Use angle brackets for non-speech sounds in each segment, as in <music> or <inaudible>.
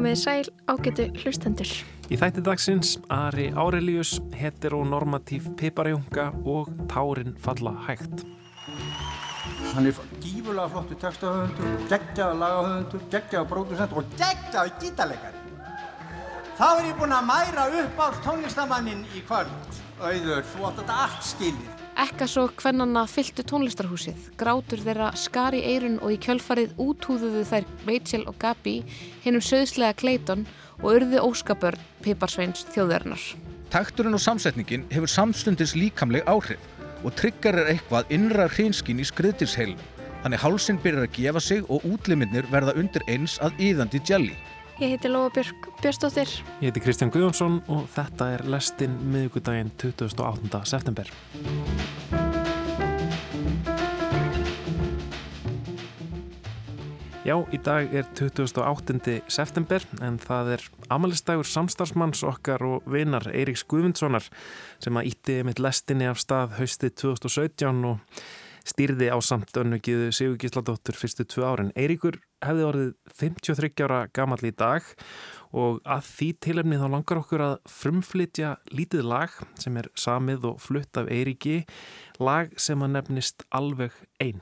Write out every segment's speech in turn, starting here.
Komið sæl ágætu hlustendur. Í þætti dagsins Ari Aurelius, heteronormatív piparjunga og tárin falla hægt. Hann er gífurlega flottu textahöfundur, geggjaða lagahöfundur, geggjaða bróðusend og geggjaða gítarleikari. Þá er ég búinn að mæra upp á tónlistamannin í kvöld. Auður, þú átt þetta allt skilir. Ekka svo hvernanna fylltu tónlistarhúsið, grátur þeirra skar í eirun og í kjölfarið útúðuðu þær Rachel og Gabi hinnum söðslega Clayton og urðu óskabörn Piparsveins þjóðverðnar. Takturinn og samsetningin hefur samstundis líkamleg áhrif og tryggar er eitthvað innra hrinskinn í skriðtilsheilinu. Þannig hálsinn byrjar að gefa sig og útliminnir verða undir eins að íðandi jelly. Ég heiti Lóabjörg Björnstóttir. Ég heiti Kristján Guðjónsson og þetta er lestinn miðugudaginn 28. september. Já, í dag er 28. september en það er amalistægur samstarfsmanns okkar og vinar Eiríks Guðmundssonar sem að ítti mitt lestinni af stað haustið 2017 og stýrði á samt önnugiðu Sigur Gísladóttur fyrstu tvö árin. Eiríkur hefði orðið 53 ára gammal í dag og að því tilefni þá langar okkur að frumflytja lítið lag sem er samið og flutt af Eiríki, lag sem að nefnist alveg einn.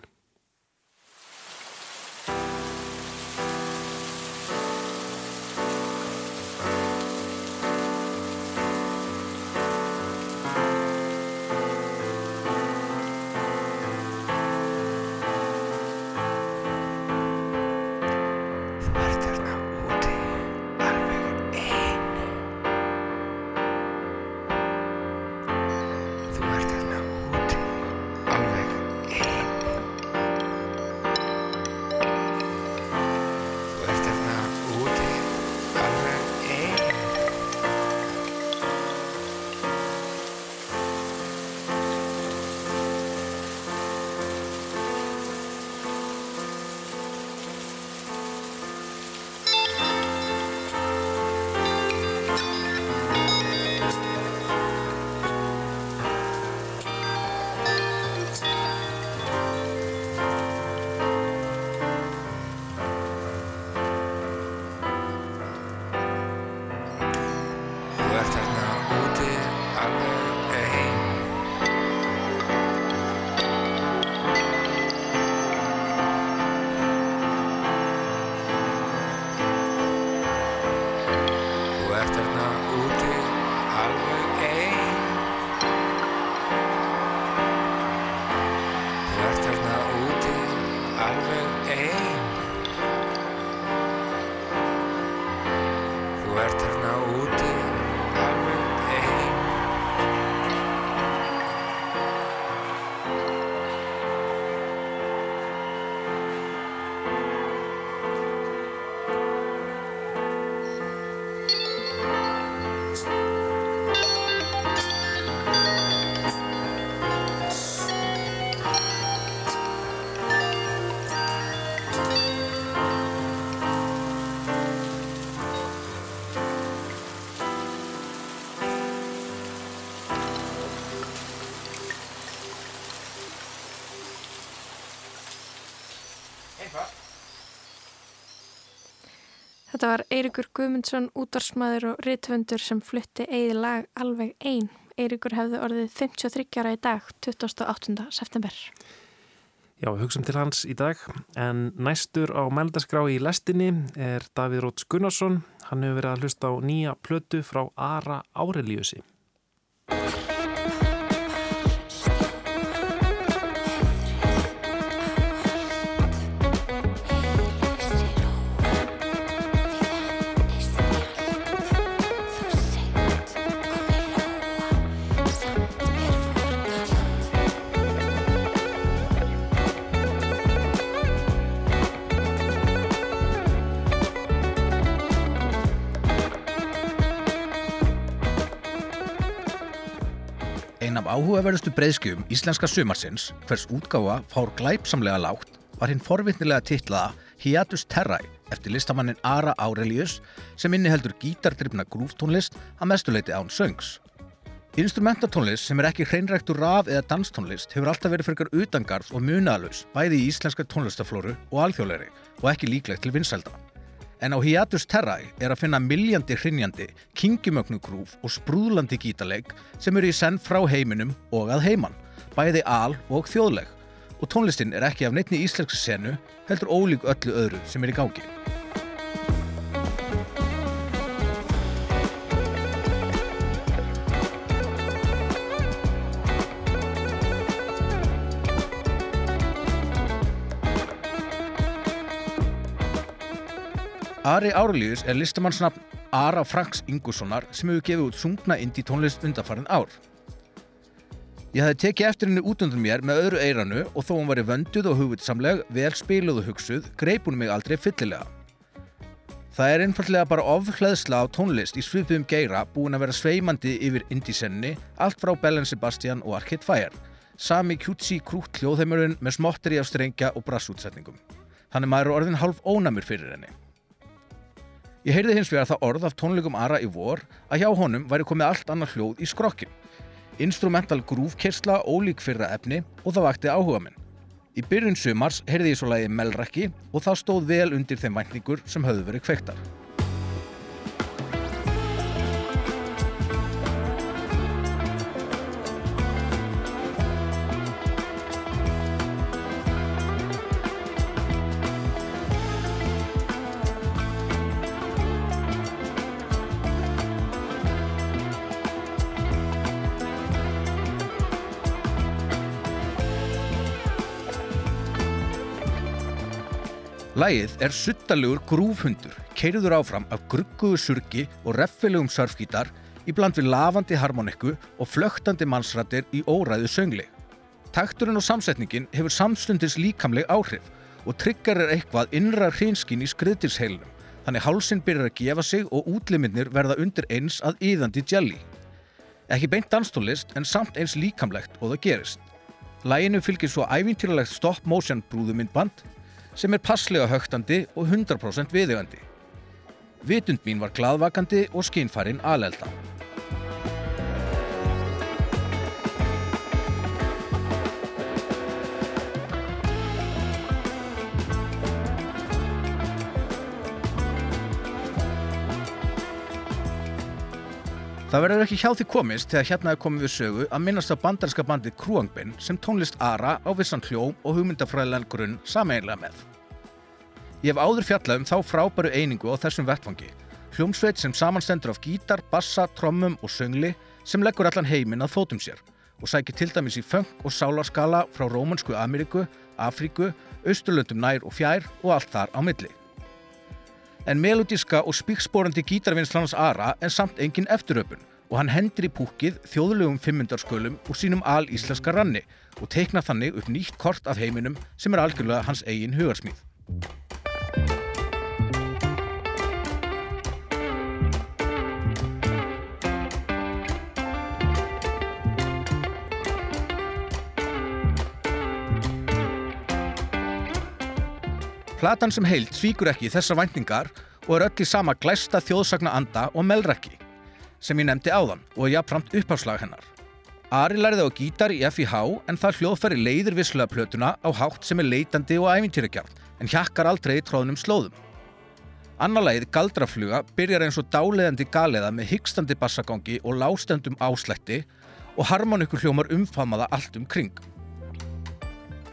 Þetta var Eirikur Guðmundsson, útarsmaður og ritvöndur sem flutti eigið lag alveg einn. Eirikur hefði orðið 53 ára í dag, 28. september. Já, hugsaum til hans í dag, en næstur á meldaskrá í lestinni er Davíð Róts Gunnarsson. Hann hefur verið að hlusta á nýja plötu frá Ara Árelíusi. Áhugaverðustu breyðskjöfum íslenska sumarsins, hvers útgáfa fár glæpsamlega lágt, var hinn forvittnilega titlaða Hiatus Terrae eftir listamannin Ara Aurelius sem inniheldur gítardrifna grúftónlist að mestuleiti án söngs. Instrumentatónlist sem er ekki hreinræktur raf eða danstónlist hefur alltaf verið fyrir utangarð og munaðalus bæði í íslenska tónlistaflóru og alþjóðleiri og ekki líklegt til vinsælda. En á Hiatus Terrae er að finna miljandi hrinjandi, kingimögnugrúf og sprúðlandi gítarleik sem eru í senn frá heiminum og að heiman, bæði al og þjóðleg. Og tónlistin er ekki af neittni íslenski senu, heldur ólík öllu öðru sem er í gangi. Ari Árlíus er listamannsnafn Ara Franks Ingussonar sem hefur gefið út sungna indi tónlist undarfarin ár. Ég hafði tekið eftir henni út undan mér með öðru eiranu og þó hún var í vönduð og hugvitsamleg, vel spiluð og hugsuð, greip hún mig aldrei fyllilega. Það er einfallega bara ofhleðsla á tónlist í svipum geira búin að vera sveimandi yfir indisenni, allt frá Bellen Sebastian og Arcade Fire. Sami kjútsi krútt hljóðheimurinn með smotteri af strengja og brassútsetningum. Þannig maður er orðin hálf ónamur fyrir henni. Ég heyrði hins vegar það orð af tónleikum Ara í vor að hjá honum væri komið allt annar hljóð í skrokkin. Instrumental grúfkersla ólík fyrra efni og það vakti áhuga minn. Í byrjun sumars heyrði ég svo lagi Melrakki og það stóð vel undir þeim væntingur sem höfðu verið kveiktar. Lægið er suttalegur grúfhundur, keirður áfram af grugguðu surgi og reffilegum surfgítar í bland við lavandi harmonikku og flögtandi mannsrættir í óræðu söngli. Takturinn og samsetningin hefur samstundis líkamleg áhrif og tryggar er eitthvað innra hrinskinn í skriðtilsheilunum, þannig hálsinn byrjar að gefa sig og útliminnir verða undir eins að yðandi jelly. Ekki beint danstónlist en samt eins líkamlegt og það gerist. Læginu fylgir svo ævintýralegt stop motion brúðumindband sem er passlega högtandi og 100% viðegandi. Vitund mín var gladvakandi og skinnfærin alelda. Það verður ekki hjá því komist þegar hérna er komið við sögu að minnast á bandarska bandið Krúangbinn sem tónlist Ara á vissan hljóm og hugmyndafræðilegan grunn sameinlega með. Ég hef áður fjallað um þá frábæru einingu á þessum vettfangi, hljómsveit sem samanstendur af gítar, bassa, trommum og söngli sem leggur allan heiminn að fótum sér og sækir til dæmis í funk og sálarskala frá Rómansku Ameríku, Afríku, Austurlöndum nær og fjær og allt þar á milli en melodíska og spíksporandi gítarvinnslannars Ara er samt engin eftiröpun og hann hendur í púkið þjóðlegum fimmundarskölum úr sínum al-íslenska ranni og teiknar þannig upp nýtt kort af heiminum sem er algjörlega hans eigin hugarsmíð. Platan sem heilt svíkur ekki þessar væntingar og er öll í sama glæsta þjóðsagna anda og melrekki sem ég nefndi áðan og er jafnframt uppháslag hennar. Ari læriði á gítar í FIH en það hljóðfæri leiðir visslega plötuna á hátt sem er leitandi og æfintýragjart en hjakkar aldrei í tróðnum slóðum. Annarlægið Galdrafluga byrjar eins og dáleðandi galeða með hyggstandi bassagangi og lástendum áslætti og harmonikur hljómar umfamaða allt um kring.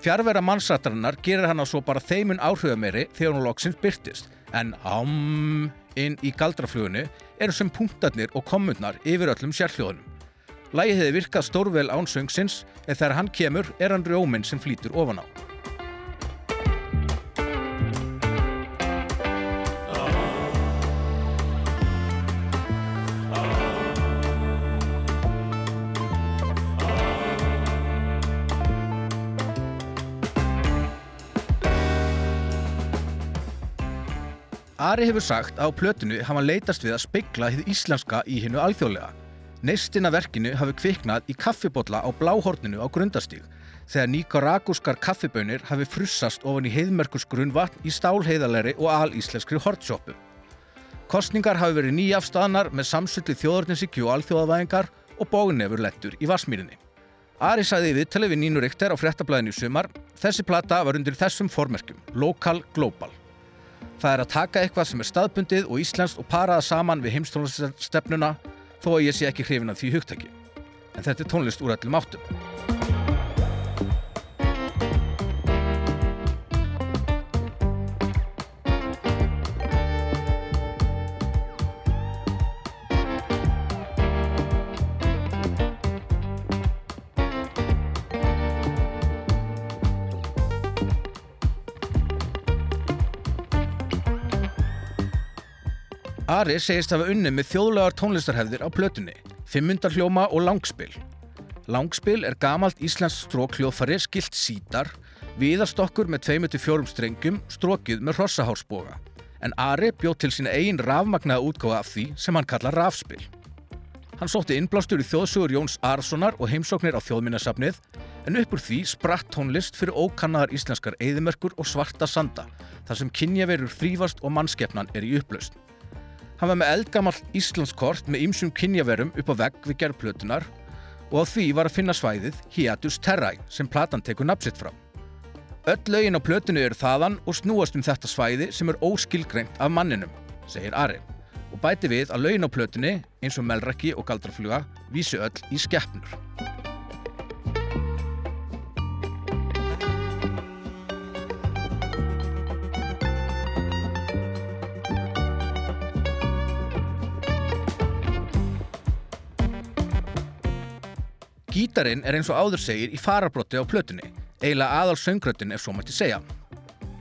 Fjárvera mannsrættarinnar gerir hann á svo bara þeimun áhrifameri þegar hún loksins byrtist en ám inn í galdraflugunni eru sem punktarnir og komundnar yfir öllum sérhljóðunum. Lægi hefði virkað stórvel án söngsins en þegar hann kemur er hann rjóminn sem flýtur ofan á. Ari hefur sagt að á plötinu hafa hann leitast við að speikla hið íslenska í hinnu alþjóðlega. Neistin af verkinu hafi kviknað í kaffibotla á bláhorninu á grundastíg þegar níkaragúskar kaffibönir hafi frussast ofan í heiðmerkursgrunn vatn í stálheiðalegri og alíslenskri hortsjópu. Kostningar hafi verið nýjafstaðnar með samsöldi þjóðorninsíkju og alþjóðavæðingar og bógnefur lettur í Vassmýrinni. Ari sagði í viðtali við Nínu Richter á fréttablaðinu í sumar þessi plata var undir þessum formerkjum, lokal global. Það er að taka eitthvað sem er staðbundið og íslenskt og paraða saman við heimstónliststefnuna þó að ég sé ekki hrifin af því hugtæki. En þetta er tónlist úr öllum áttum. Ari segist hafa unnið með þjóðlegar tónlistarhefðir á plötunni, fimmundarhljóma og langspil. Langspil er gamalt íslensk strókljóðfari skilt sítar, viðarstokkur með 2-4 strengjum, strókið með hrossahársboga. En Ari bjóð til sína eigin rafmagnaða útgáða af því sem hann kalla rafspil. Hann sótti innblástur í þjóðsugur Jóns Arasonar og heimsóknir á þjóðminnasafnið, en uppur því spratt tónlist fyrir ókannaðar íslenskar eðimörkur og svarta sanda, þar sem kynjaverur þrýfast og mannskeppnan er í upplaust. Hann var með eldgamall Íslandskort með ýmsum kynjaverum upp á vegg við gerðplötunar og á því var að finna svæðið Hiatus Terrae sem platan tekur napsitt frá. Öll lögin á plötunu eru þaðan og snúast um þetta svæði sem er óskilgreint af manninum, segir Ari og bæti við að lögin á plötunu, eins og Melraki og Galdrafluga, vísi öll í skeppnur. Gítarinn er eins og áður segir í farabrotti á plötunni, eiginlega aðal söngröttin ef svo mætti segja.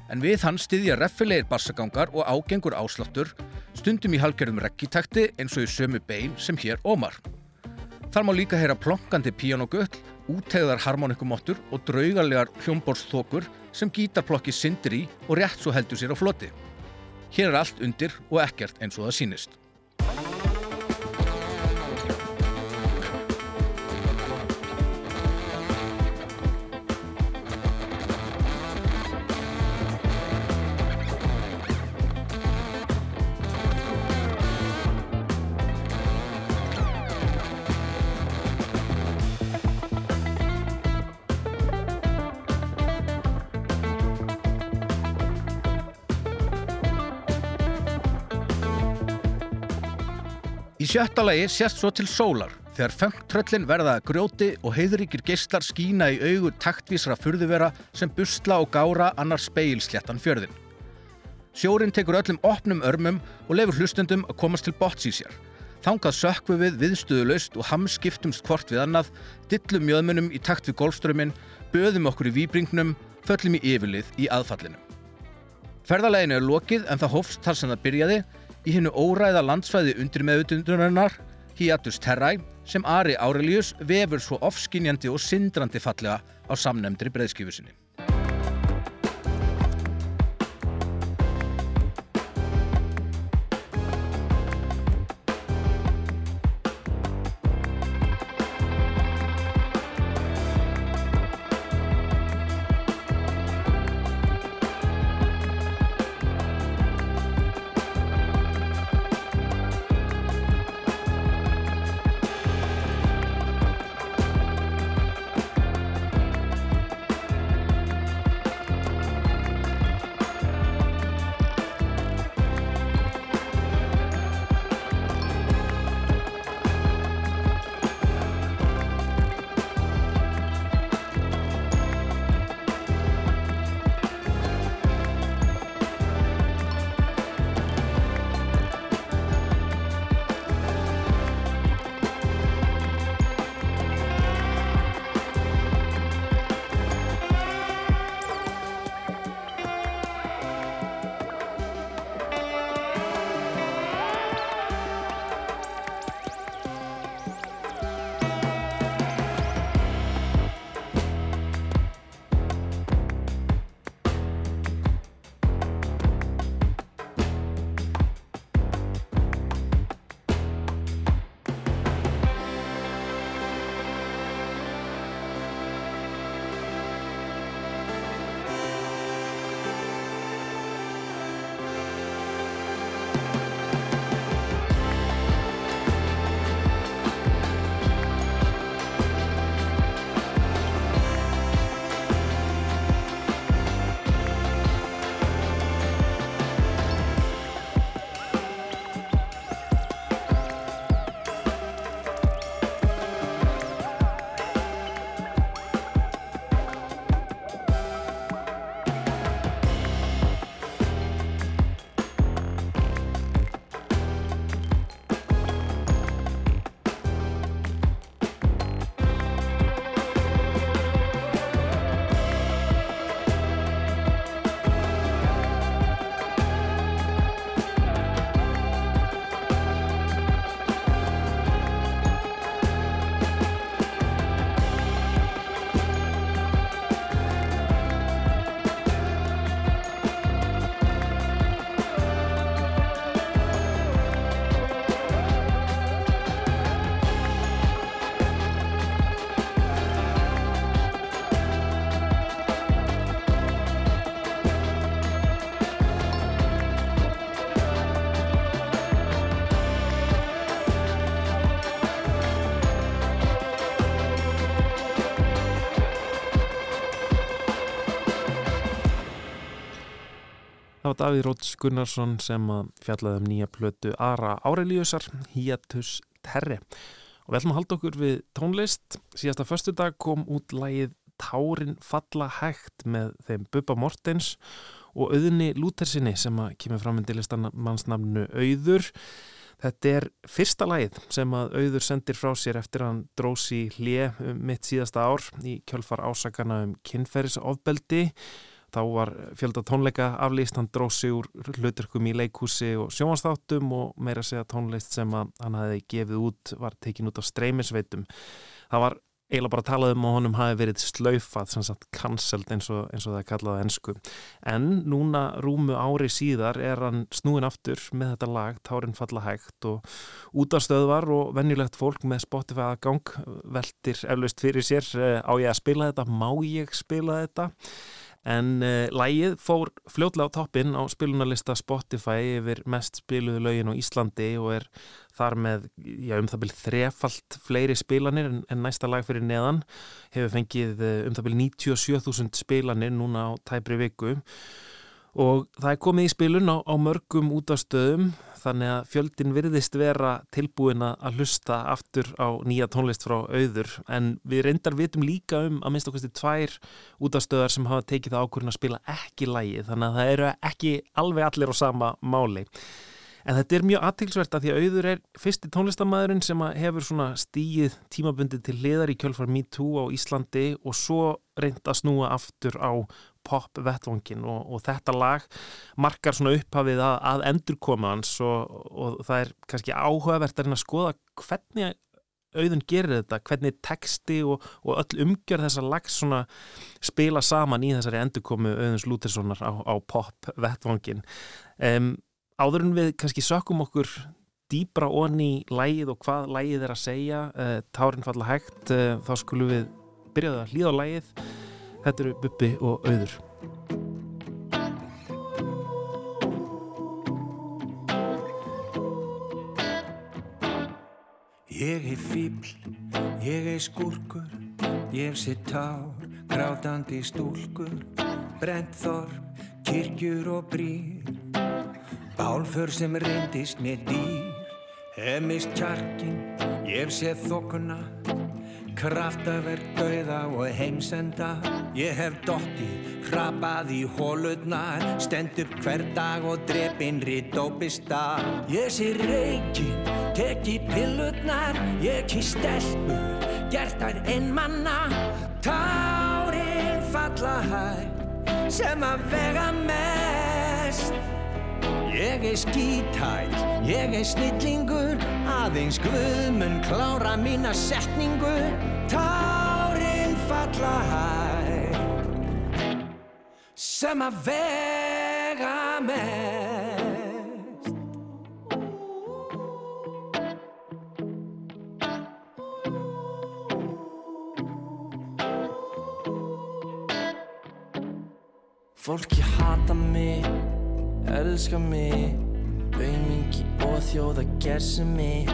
En við hann styðja reffilegir bassagangar og ágengur ásláttur, stundum í halgerðum reggitakti eins og í sömu bein sem hér ómar. Þar má líka heyra plonkandi píjónugull, úttegðar harmonikumottur og draugarlegar hljómborðsþokur sem gítarplokki syndir í og rétt svo heldur sér á floti. Hér er allt undir og ekkert eins og það sínist. Sjötta lagi sést svo til sólar þegar fengtröllin verða að grjóti og heiðuríkir geislar skína í augur taktvísra furðuvera sem busla og gára annars speilsléttan fjörðin. Sjórin tekur öllum opnum örmum og lefur hlustendum að komast til bots í sér. Þangað sökvu við viðstöðulaust og hamskiptumst hvort við annað, dillum mjöðmunum í takt við golfströmmin, böðum okkur í výbringnum, föllum í yfirlið í aðfallinu. Ferðaleginu er lokið en það hófst þar sem það byrjaði í hennu óræða landsvæði undir meðutundunarinnar, Hiatus Terrae, sem Ari Aurelius vefur svo ofskinjandi og sindrandi fallega á samnemndri breyðskifu Davíð Róts Gunnarsson sem fjallaði um nýja plötu Ara Árelíusar, Hiatus Terri. Og við ætlum að halda okkur við tónlist. Síðasta förstu dag kom út lægið Tárin falla hægt með þeim Bubba Mortens og auðni Lútersinni sem kemur fram með listamannsnafnu Auður. Þetta er fyrsta lagið sem að auður sendir frá sér eftir að hann drósi hlið um mitt síðasta ár í kjölfar ásakana um kynferðisofbeldi. Þá var fjölda tónleika aflýst, hann drósi úr hluturkum í leikúsi og sjómanstáttum og meira segja tónlist sem hann hafi gefið út var tekin út á streymisveitum. Það var eiginlega bara talað um að honum hafi verið slaufað, sem sagt cancelled eins eins og það er kallað ennsku. En núna rúmu ári síðar er hann snúin aftur með þetta lag, Tárin falla hægt og útastöðvar og vennilegt fólk með Spotify aðgang veldir eflaust fyrir sér eh, á ég að spila þetta, má ég spila þetta? En uh, lægið fór fljótlega á toppin á spilunarlista Spotify yfir mest spiluðu lögin á Íslandi og er þar með já, um það byrj þrefalt fleiri spilanir en, en næsta lag fyrir neðan. Hefur fengið eh, um það byrj 97.000 spilanir núna á tæpri viku. Og það er komið í spilun á, á mörgum útastöðum þannig að fjöldin virðist vera tilbúin að hlusta aftur á nýja tónlist frá auður. En við reyndar vitum líka um að minnst okkur tvær útastöðar sem hafa tekið það ákvörðin að spila ekki lægi þannig að það eru ekki alveg allir á sama máli. En þetta er mjög aðtilsvert að því að auður er fyrsti tónlistamæðurinn sem hefur svona stíið tímabundið til hliðar í kjölfar Me Too á Íslandi og svo reynd að snúa aftur á pop-vettvangin og, og þetta lag markar svona upphafið að, að endurkoma hans og, og það er kannski áhugavert að að skoða hvernig auðun gerir þetta, hvernig texti og, og öll umgjör þessa lags svona spila saman í þessari endurkomu auðuns Lúterssonar á, á pop-vettvangin. Um, áður en við kannski sökkum okkur dýbra onni lægið og hvað lægið er að segja uh, tárin falla hægt uh, þá skulum við byrjaða að hlýða á lægið þetta eru Bubbi og Auður. Ég er fíbl, ég er skúrkur ég sé tár, grátandi stúlkur brent þorf, kirkjur og brýr. Bálfur sem reyndist með dýr Hef mist kjarkin, ég hef séð þokkuna Kraftaverk dauða og heimsenda. Ég hef dotti, hrapað í hólutnar Stend upp hver dag og drepin rítópista Ég sé reikin, teki pillutnar Ég kýr stelpur, gert þær einmanna Tárin falla hæg sem að vega mest Ég er skítæl, ég er snillingur, aðeins guðmun klára mína setningu, tárin falla hæg, sem að vega mest. Fólki hata elska mig auðmingi og þjóða gersumi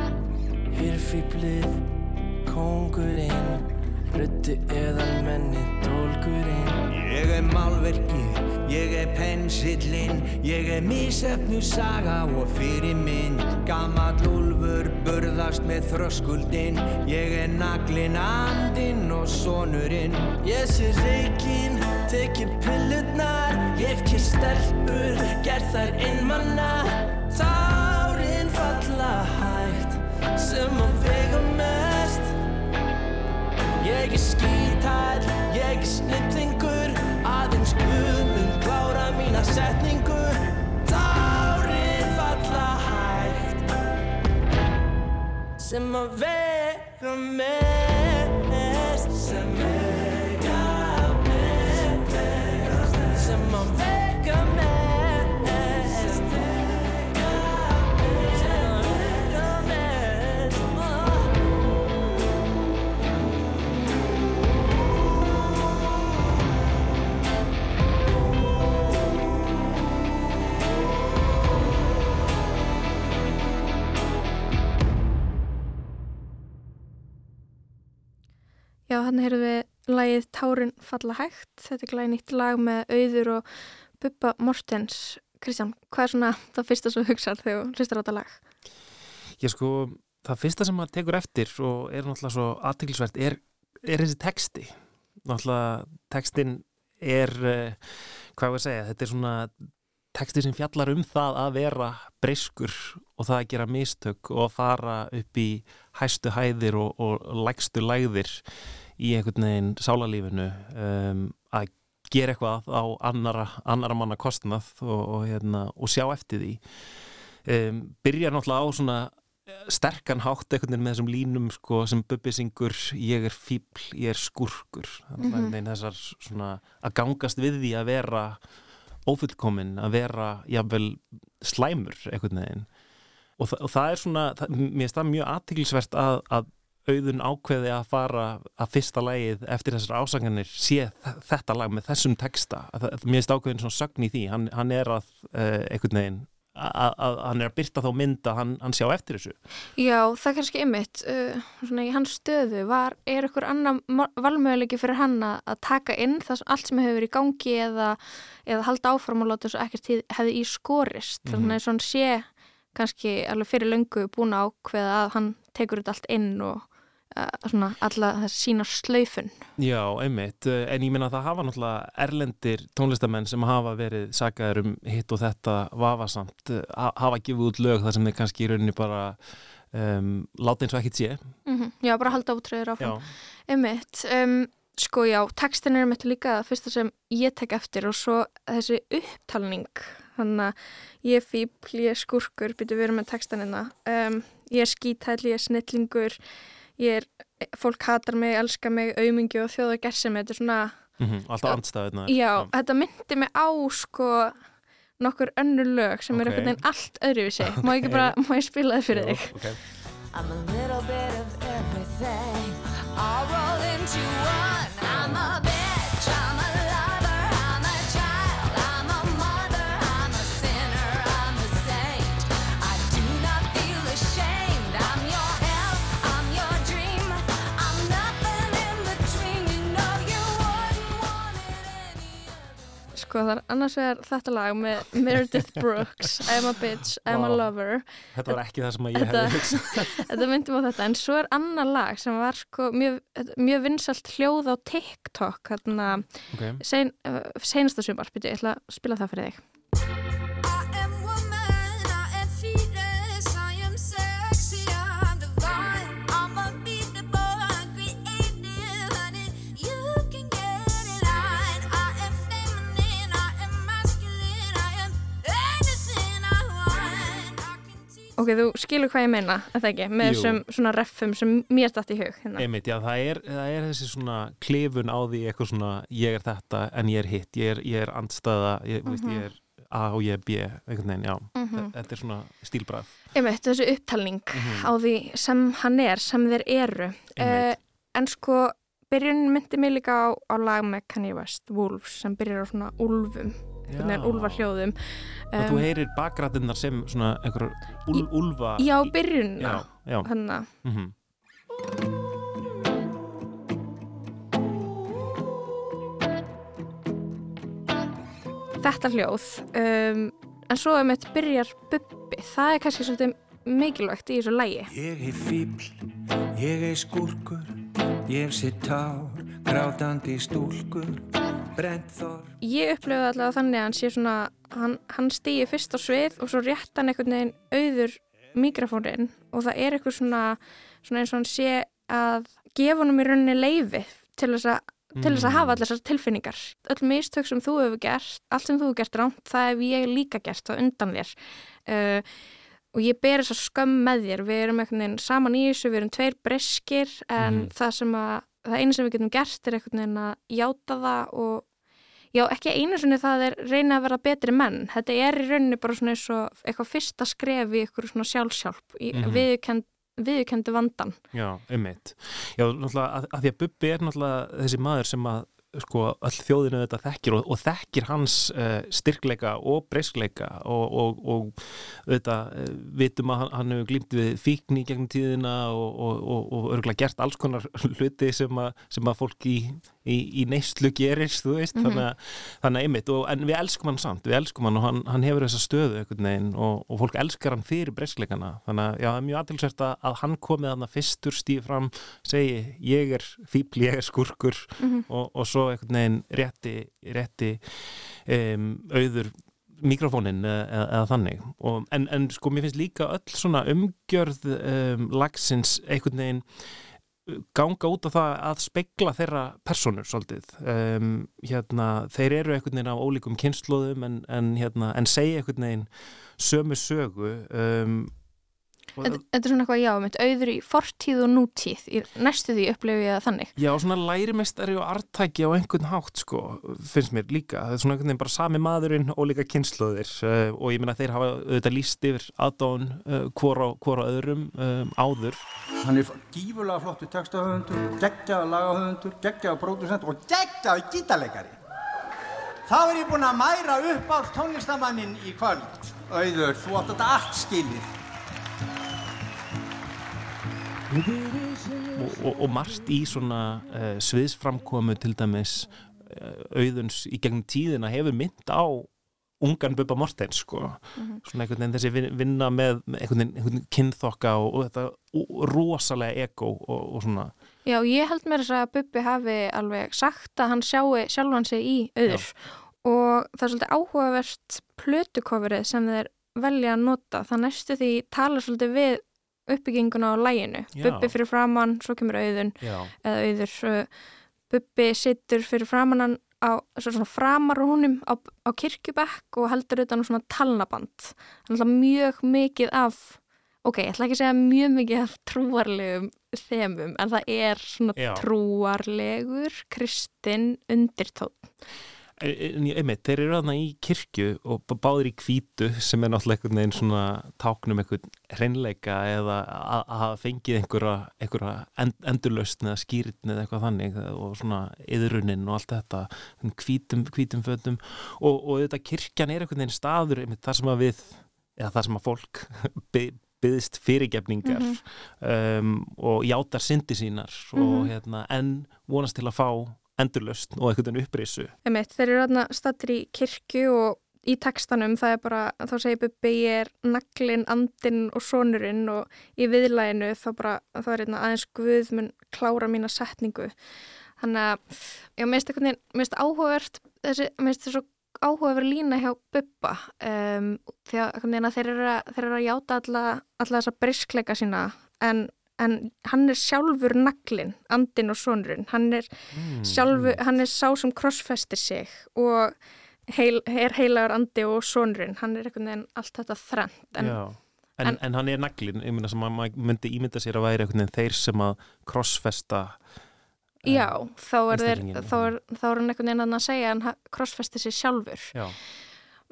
hirfýblið kongurinn röttu eðal menni dólgurinn. Ég er málverki, ég er pensillinn ég er mísefnu saga og fyrirmynd. Gammal úlfur burðast með þröskuldinn ég er naglinn, andinn og sonurinn. Ég sé reikinn tekið pillurnar Ég kist stelpur, gerð þær einmanna Tárin falla hægt sem að vega mest Ég er skítæl, ég er snillingur. Aðeins guðmund klára mína setningu. Tárin falla hægt sem að vega mest sem vega Já, hann heyrðu við lagið Tárin falla hægt. Þetta er glæði nýtt lag með auður og Bubba Mortens. Kristján, hvað er svona það fyrsta sem þú hugsar þegar þú hlustar á þetta lag? Ég sko, það fyrsta sem maður tekur eftir og er náttúrulega svo aðtiklisvert er, er þessi texti. Náttúrulega textin er, uh, hvað var að segja, þetta er svona texti sem fjallar um það að vera breyskur og það að gera mistök og að fara upp í hæstu hæðir og, og lægstu lægðir í einhvern veginn sálarlífinu um, að gera eitthvað á annara, annara manna kostnað og, og, hérna, og sjá eftir því. Um, byrja náttúrulega á svona sterkan hátt einhvern veginn með þessum línum sko, sem Bubbi syngur ég er fíbl, ég er skurkur mm -hmm. þessar svona að gangast við því að vera ófullkominn, að vera jáfnvel slæmur einhvern veginn. Og, þa og það er svona, það, mér finnst það mjög aðtiklisvert að, að auðun ákveði að fara að fyrsta lægið eftir þessar ásanganir sé þetta lag með þessum texta. Mér finnst ákveðin svona sögn í því. Hann, hann er að uh, einhvern veginn að hann er að byrta þá mynda hann, hann sjá eftir þessu. Já, það er kannski ymmit uh, svona í hans stöðu var, er ykkur annan valmöðulegi fyrir hann að taka inn það allt sem hefur verið í gangi eða, eða halda áfram og láta þessu ekkert hefði í skorist. Mm -hmm. þannig að svona sé kannski alveg fyrir löngu búin ákveða að hann tekur þetta allt inn og svona alla þess sína slaufun. Já, einmitt, en ég minna að það hafa náttúrulega erlendir tónlistamenn sem hafa verið sagaður um hitt og þetta vafasamt, hafa gefið út lög þar sem þeir kannski í rauninni bara um, láta eins og ekkit sé. Mm -hmm. Já, bara halda útröður áfram. Einmitt, um, sko já tekstin er mitt líka það fyrsta sem ég tek eftir og svo þessi upptalning. Þannig að ég fíbl, ég skurkur byrju verið með tekstinina um, ég er skítæl, ég er snillingur ég er, fólk hatar mig, elskar mig, auðmingi og þjóða gersi mig, þetta er svona mm -hmm, Alltaf andstæðuna Já, já, þetta myndi mig á sko nokkur önnur lög sem okay. er einhvern veginn allt öðruvísi <laughs> okay. má, bara, má ég spila það fyrir þig okay. I'm a little bit of everything All rolled into one sko það er annars vegar þetta lag með Meredith Brooks I'm a bitch, I'm a lover. Þetta var ekki það sem ég hefði hugsað. <laughs> Þetta myndum á þetta, en svo er annar lag sem var sko mjög, mjög vinsalt hljóð á TikTok hérna okay. sein, uh, seinasta sumar, ég ætla að spila það fyrir þig Ok, þú skilur hvað ég meina, að það ekki, með Jú. þessum svona reffum sem mér stætt í hug. Hérna. Einmitt, já, það er, það er þessi svona klefun á því eitthvað svona, ég er þetta en ég er hitt, ég er, ég er andstæða, ég, mm -hmm. veist, ég er A og ég er B, einhvern veginn, já. Mm -hmm. Þetta er svona stílbræð. Einmitt, þessu upptalning mm -hmm. á því sem hann er, sem þeir eru. Uh, en sko, byrjun myndi mig líka á, á lag með Kanye West, Wolves, sem byrjar á svona úlfum úlvar hljóðum og um, þú heyrir bakgrætinnar sem svona einhver úl, úlva já, byrjunna þannig að mm -hmm. þetta hljóð um, en svo ef mitt byrjar bubbi. Það er kannski svolítið mikilvægt í þessu lægi Ég er fíbl, ég er skurkur ég er sitt tár grátandi stúlkur Ég upplöfu allavega þannig að hann sé svona hann, hann stýi fyrst á svið og svo rétt hann einhvern veginn auður mikrofónin og það er eitthvað svona, svona eins og hann sé að gefa hann um í rauninni leifi til þess að til þess að hafa allar þessar tilfinningar. Öll mistök sem þú hefur gert, allt sem þú hefur gert rámt, það hef ég líka gert það undan þér. Uh, og ég ber þess að skömm með þér. Við erum saman í þessu, við erum tveir breskir en mm. það sem að það einu sem við getum gert er einhvern veginn að játa það og já, ekki einu sinni það er reyna að vera betri menn þetta er í rauninni bara svona eins og eitthvað fyrsta skref í eitthvað svona sjálfsjálf í mm -hmm. viðkend viðkendi vandan. Já, einmitt. Já, náttúrulega að, að því að Bubbi er náttúrulega þessi maður sem að sko all þjóðinu þetta þekkir og, og þekkir hans uh, styrkleika og breyskleika og, og, og þetta uh, vitum að hann, hann hefur glýmt við fíkni gegnum tíðina og örgulega gert alls konar <laughs> hluti sem að, sem að fólk í, í, í neyslu gerist, þú veist, þannig, að, þannig að einmitt, og, en við elskum hann samt, við elskum hann og hann, hann hefur þessa stöðu einhvern veginn og, og fólk elskar hann fyrir breyskleikana, þannig að já, það er mjög aðtilsvært að, að hann komið hann að fyrstur stíð fram, segi, ég er fíbl, ég er skurkur og, og svo einhvern veginn rétti, rétti um, auður mikrofónin eða, eða þannig. Og, en, en sko mér finnst líka öll svona umgjörð um, lagsins einhvern veginn ganga út á það að spegla þeirra personur svolítið. Um, hérna, þeir eru einhvern veginn á ólíkum kynnslóðum en, en, hérna, en segja einhvern veginn sömu sögu. Um, Þetta þetta er svona eitthvað, já, mitt auður í fortíð og nútíð, í næstu því upplifi ég það þannig. Já, svona lærimestari og artæki á einhvern hátt, sko, finnst mér líka. Það er svona einhvern veginn bara sami maðurinn og líka kynnslóðir uh, og ég meina þeir hafa auðvitað líst yfir aðdán uh, hvor, á, hvor á öðrum um, áður. Hann er gífurlega flottu textahöfundur, geggjaða lagahöfundur, geggjaða pródusent og geggjaða gítarleikari. Þá er ég búinn að mæra upp á tónlistamannin í kvöld. Auður, þú átt þetta allt skilið. Og, og, og margt í svona uh, sviðsframkomu til dæmis uh, auðuns í gegnum tíðina hefur mynd á ungan Bubba Mortens sko. svona einhvern veginn þessi vin- vinna með með einhvern veginn, veginn kynþokka og, og þetta rosalega ego og, og svona Já, ég held mér þess að Bubbi hafi alveg sagt að hann sjáu sjálfan sig í auður og það er svolítið áhugavert plötukofrið sem þeir velja að nota. Það næstu því talar svolítið við uppbygginguna á læginu. Bubbi fyrir framann, svo kemur auðun Já, eða auður. uh, Bubbi sittur fyrir framann hann á svo svona framar húnum á, á kirkjubekk og heldur utan á svona talnaband. Þannig að mjög mikið af, ok, ég ætla ekki að segja mjög mikið af trúarlegum þemum, en það er svona Já. trúarlegur kristinn undirtótt. En ég- einmitt, þeir eru þarna í kirkju og báðir í hvítu sem er náttúrulega einhvern veginn svona táknum einhvern hreinleika eða að hafa fengið einhverja, einhverja end, endurlausn eða skýrtn eða eitthvað þannig og svona yðrunin og allt þetta hvítum, hvítum fötum og, og þetta kirkjan er einhvern veginn staður einmitt þar sem að við, eða þar sem að fólk <laughs> by- byðst fyrirgefningar um, og játar syndi sínar og hérna en vonast til að fá endurlausn og einhvern veginn upprisu þeir eru þarna stattir í kirkju og í textanum það er bara, þá segir Bubbi ég er naglinn, andinn og sonurinn og í viðlæginu þá bara, þá er hérna aðeins Guð mun klára mína setningu. Þannig að, já, mér finnst eitthvað, mér finnst áhugavert, þessi, mér finnst þessu áhugaverð lína hjá Bubba um, einhvern veginn að þeir eru að, þeir eru að játa alla, alla þessa briskleika sína en, en hann er sjálfur naglinn, andinn og sonurinn, hann er sjálfu, hann er sá sem krossfestir sig og heil, er heilagur andi og sonurinn, hann er einhvern veginn allt þetta þrennt en. En, en, en- hann er naglin, ég sem að maður myndi ímynda sér að væri einhvern veginn þeir sem að krossfesta já, þá er, þeir, þá, er, þá er hann einhvern veginn að segja hann ha- krossfestir sig sjálfur. Já,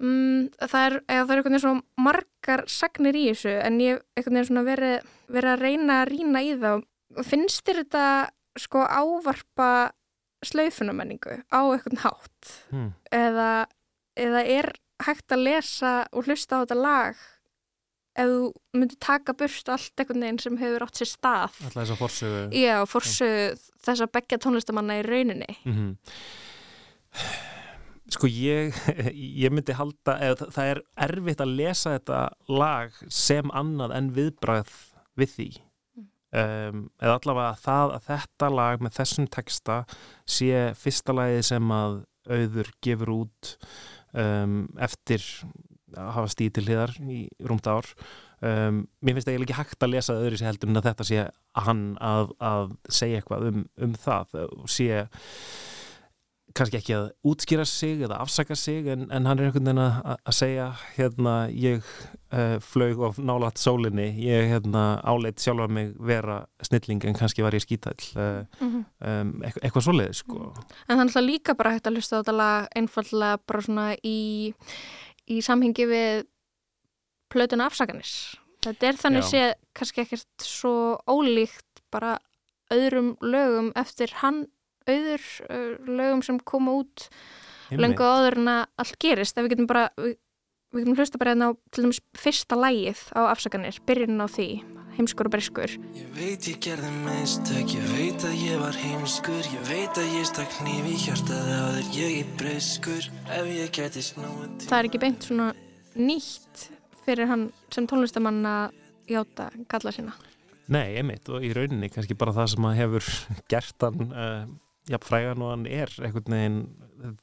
mm, það, er, það er einhvern veginn svona margar sagnir í þessu en ég hef einhvern veginn svona verið, verið að reyna að rýna í þá. Finnst þér þetta sko ávarpa slaufunamenningu á einhvern hátt? Hm. eða, eða er hægt að lesa og hlusta á þetta lag ef þú myndir taka burt allt einhvern veginn sem hefur átt sér stað? Alltaf þess að forsögu. Já, forsu þess að begja tónlistamanna í rauninni. Mm Sko ég, <laughs> ég myndi halda, eða það- er erfitt að lesa þetta lag sem annað en viðbrað við því. Um, eða allavega það að þetta lag með þessum texta sé fyrsta lagið sem að auður gefur út um, eftir að hafa stíð til hliðar í rúmt ár. Um, mér finnst eiginlega ekki hægt að lesa öðru sér heldur en að þetta sé hann að, að segja eitthvað um, um það og sé kannski ekki að útskýra sig eða afsaka sig en, en hann er einhvern veginn að, að segja hérna ég uh, flög of nálat sólinni ég hérna áleit sjálfa mig vera snilling en kannski var ég skítæll uh, Mhm. um, eitthvað, eitthvað svoleiði sko En það er alltaf líka bara hægt að hlusta á þetta lag einfallega bara svona í, í samhengi við plötuna afsakanis. Þetta er þannig séð kannski ekkert svo ólíkt bara öðrum lögum eftir hann auður uh, lögum sem koma út löngu áður en að allt gerist. Við getum bara, við, við getum hlusta bara hérna á til dæmis fyrsta lægið á afsakanir, byrjunin á því. heimskur og breskur Ég veit ég gerði mistök, ég veit að ég var heimskur Ég veit að ég stakk nýf í hjartaði á þér, ég er breskur Ef ég geti snúið til það er ekki beint svona nýtt fyrir hann sem tónlistamann að játa galla sína Nei, einmitt og í rauninni kannski bara það sem að hefur <laughs> gert hann uh, frægan og hann er einhvern veginn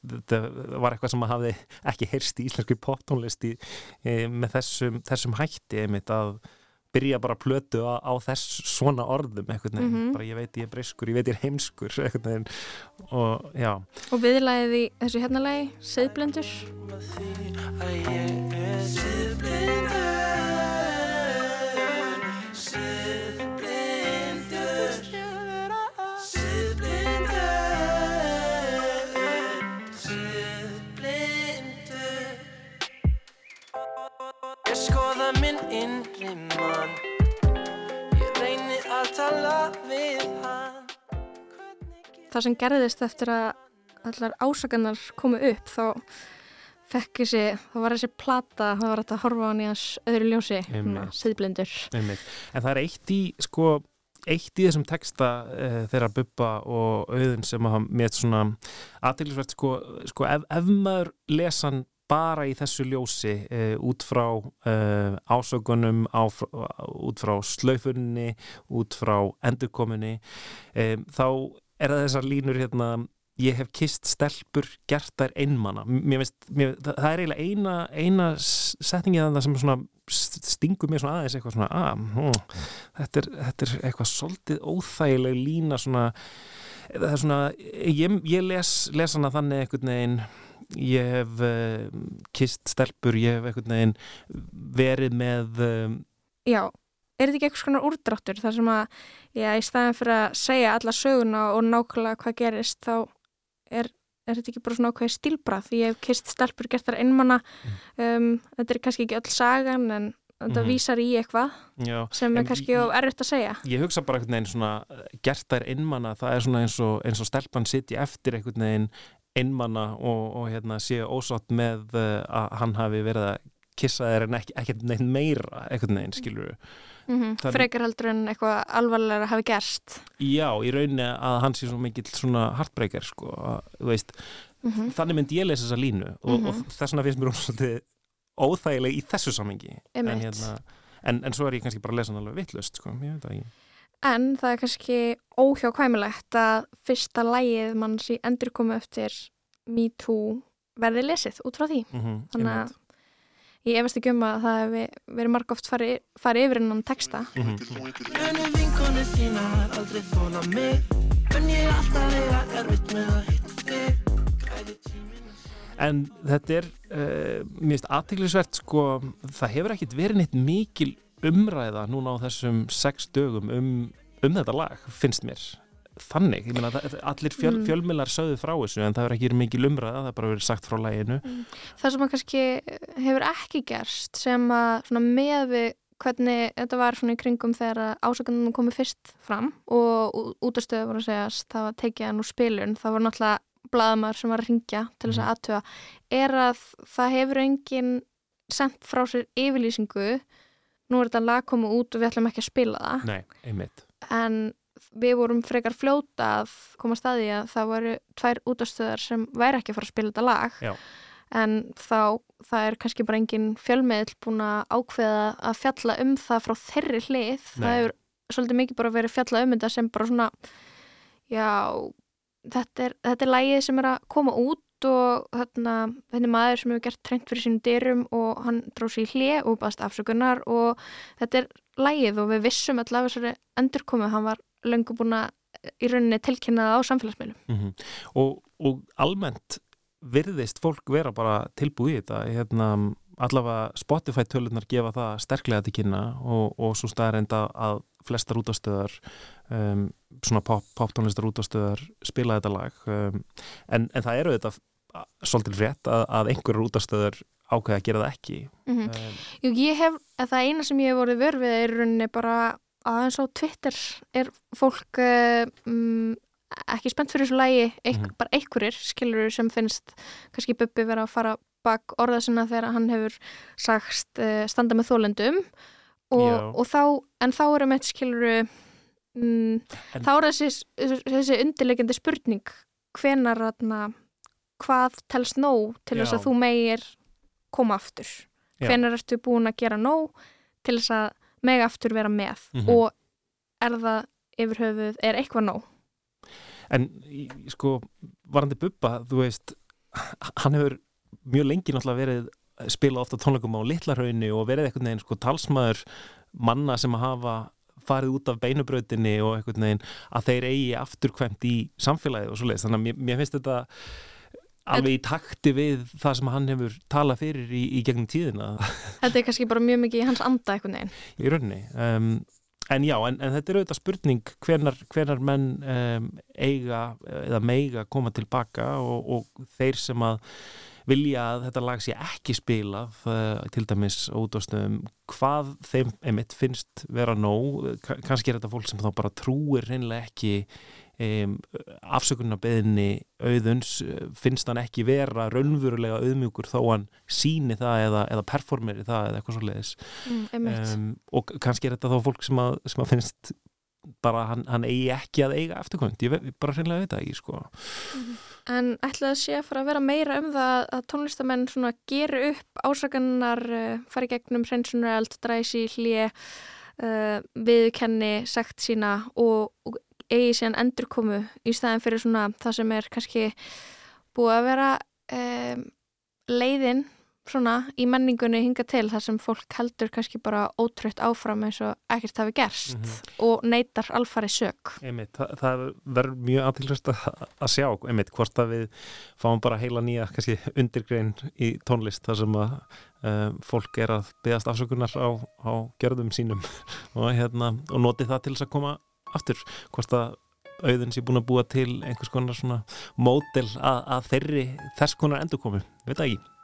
þetta var eitthvað sem að hafði ekki heyrst í íslensku poptónlist í, e, með þessum, þessum hætti einmitt að byrja bara að plötu á, á þess svona orðum einhvern veginn, Mhm. bara ég veit ég er breyskur, ég veit ég er heimskur <laughs> veginn. Og já, og viðlæðið í þessu hérna lagi Seðblendur því að það sem gerðist eftir að allar ásakannar komu upp þá fekk þessi, þá var þessi plata þá var þetta að horfa á hann í hans öðru ljósi einmitt. en það er eitt í, sko eitt í þessum texta uh, þeirra Bubba og Auðun sem að mér svona aðteglisvert sko, sko ef, ef maður lesan bara í þessu ljósi uh, út frá uh, ásökunum út frá slaufunni út frá endurkominni um, þá er það þessar línur hérna ég hef kist stelpur gert þær einmana. Mér mér, það, er eiginlega eina, eina setningið þannig sem svona stingur mér svona aðeins eitthvað svona að, hm, þetta, er, þetta er eitthvað svolítið óþægileg lína svona það er svona, ég, ég les, les hana þannig einhvern veginn ég hef uh, kist stelpur, ég hef einhvern veginn verið með um, já, er þetta ekki eitthvað svona úrdráttur þar sem að, já, í staðin fyrir að segja alla söguna og nákvæmlega hvað gerist þá er, er þetta ekki bara svona ákveði stílbrað því ég hef kist stelpur gert þar einmanna um, þetta er kannski ekki öll sagan en þetta Mhm. vísar í eitthvað já, sem er kannski erfitt að segja. Ég hugsa bara einhvern veginn svona eh, gert þær einmana, það er svona eins og, eins og stelpan sitji eftir einhvern veginn einmana og, og hérna séu ósátt með uh, að hann hafi verið að kissa þær en ekki neitt meira einhvern veginn, skilur mm -hmm. Frekar heldur en eitthvað alvarlega hafi gerst Já, í rauninni að hann sé svo mikill svona heartbreaker, sko, að, veist mm þannig myndi ég lesa þessa línu og, og Mhm. þess vegna finnst mér svolítið óþægileg í þessu samengi en, hérna, en, en svo er ég kannski bara að lesa hann alveg vittlust, sko, ég veit það ekki En það er kannski óhjákvæmilegt að fyrsta lægið manns í endurkomu eftir Me Too verði lesið út frá því. mm -hmm, Þannig að ég efast ekki um að það hefði verið margóft farið fari yfir innan texta. Mhm. Þóla mig En þetta er, uh, mér finnst aðteglisvert sko, það hefur ekkit verið neitt mikil umræða núna á þessum sex dögum um, um þetta lag, finnst mér. Þannig, ég meina, allir fjöl, Mm. fjölmiðlar sögðu frá þessu en það hefur ekki verið mikil umræða, það er bara verið sagt frá laginu. Það sem að kannski hefur ekki gerst sem að svona með við hvernig þetta var svona í kringum þegar ásakandunum komið fyrst fram og útastöðu voru að segjast það var tekið hann úr spilun, það var náttúrulega blaðamar sem var að ringja til þess að aðtöða er að það hefur enginn sendt frá sér yfirlýsingu nú er þetta lag komið út og við ætlum ekki að spila það. Nei, við vorum frekar fljóta að koma staði að það voru tvær útastöðar sem væri ekki að fara að spila þetta lag Já. en þá það er kannski bara engin fjölmiðl búin að ákveða að fjalla um það frá þeirri hlið það Nei. hefur svolítið mikið bara verið fjalla um þetta sem bara svona já, þetta er, þetta er lægið sem er að koma út og þarna, þetta er maður sem hefur gert treynt fyrir sínum dyrum og hann dróð sér í hlið og baðast afsökunar og þetta er lægið og við vissum allavega þessari endurkomu, hann var löngu búin að í rauninni tilkynna á samfélagsmiðlum. Mm og, og almennt virðist fólk vera bara tilbúið í þetta. Hérna, allavega Spotify tölunar gefa það sterklega til kynna og, og svo staðarenda að flestar útastöðar um, svona pop, poptónlistar útastöðar spila þetta lag. Um, en, en það eru þetta svolítið frétt að, að einhverjar útastöðar ákveða að gera það ekki. Mm um, Jú, ég hef, það eina sem ég hef voruð vörfið er rauninni bara aðeins á Twitter er fólk um, ekki spennt fyrir þessu lægi, eik, Mhm. bara einhverjir skilur sem finnst kannski Bubbi vera að fara bak orða sinna þegar hann hefur sagst uh, standa með þólendum og, og þá, en þá erum við skiluru mm, þá er þessi, þessi undirlegjandi spurning hvenar atna, hvað telst nóg til þess að þú megir koma aftur? Hvenar ertu búin að gera nóg til þess að meg aftur vera með mm -hmm. og er það yfir höfuð, er eitthvað nóg En sko varandi Bubba, þú veist hann hefur mjög lengi náttúrulega verið spila ofta tónleikum á Littlarhaunni og verið eitthvað neginn sko talsmaður manna sem að hafa farið út af beinubrautinni og eitthvað neginn að þeir eigi afturkvæmt í samfélagi og svo leiðist, þannig að mér, mér finnst þetta alveg í takti við það sem hann hefur talað fyrir í, í gegnum tíðina. <laughs> Þetta er kannski bara mjög mikið í hans anda eitthvað neginn Í rauninni um, En já, en, en þetta er auðvitað spurning hvernar, hvernar menn um, eiga eða meiga koma tilbaka og, og þeir sem að vilja að þetta lag sé ekki spilað uh, til dæmis út á stöðum hvað þeim emitt finnst vera nóg, kannski er þetta fólk sem þá bara trúir reynilega ekki um, afsökunarbeðinni auðuns, finnst hann ekki vera raunverulega auðmjúkur þó hann síni það eða, eða performeri það eða eitthvað svo leiðis mm, um, og kannski er þetta þá fólk sem að, sem að finnst bara hann, hann eigi ekki að eiga eftirkvæmt, ég, ég bara reynilega veit það ekki sko. Mm. En ætlaði að sé að fara að vera meira um það að tónlistamenn svona geru upp ásagannar, uh, fari gegnum hreinsunareld, dræsi, hlje, uh, viðkenni, sekt sína og, og eigi síðan endurkomu í staðin fyrir svona það sem er kannski búið að vera um, leiðin svona í menningunni hinga til þar sem fólk heldur kannski bara ótrött áfram eins og ekkert hafi gerst mm -hmm. og neytar alfari sög einmitt, það, það verður mjög aðtilvægst að sjá, einmitt, hvort að við fáum bara heila nýja, kannski undirgrein í tónlist þar sem að um, fólk er að byggast afsökunar á, á gerðum sínum <laughs> og, hérna, og noti það til þess að koma aftur, hvort að auðvinn sé búin að búa til einhvers konar svona mótel að, að þeirri þess konar endur komi, veit það ekki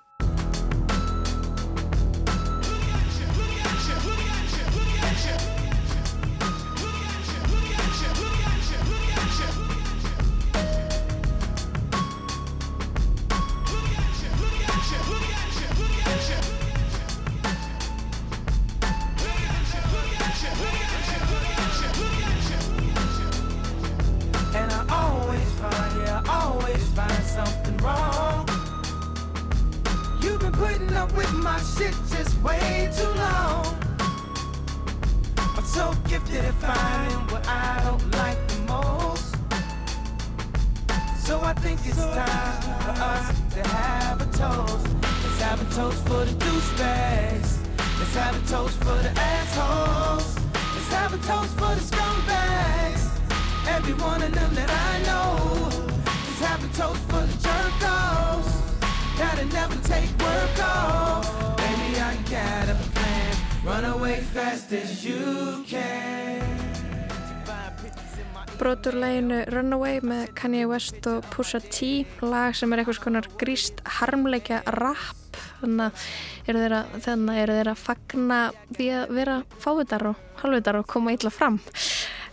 Broturleginu Runaway með Kanye West og Pusha T. Lag sem er eitthvað skonar gríst harmleikja rap þannig eru þeirra, þeirra að fagna því að vera fávitar og halvitar og koma illa fram.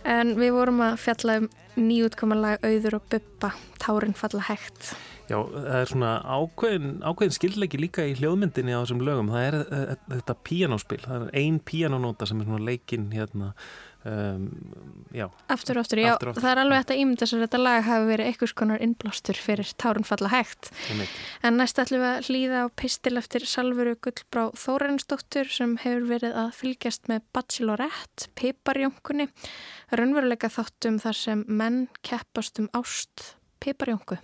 En við vorum að fjalla um nýjútkomanlag auður og buppa Tárin falla hægt. Já, það er svona ákveðin, ákveðin skildleiki líka í hljóðmyndinni á þessum lögum. Það er uh, þetta píanóspil það er ein píanónóta sem er svona leikin hérna um, já, aftur og aftur, já, aftur, aftur. það er alveg þetta ímynda sem þetta lag hafi verið einhvers konar innblástur fyrir Tárun falla hægt. En næst ætlum við að hlýða á pistil eftir Salvuru Gullbrá Þórensdóttur sem hefur verið að fylgjast með Bachelorette, Piparjónkunni raunveruleika þáttum þar sem menn keppast um ást Piparjónku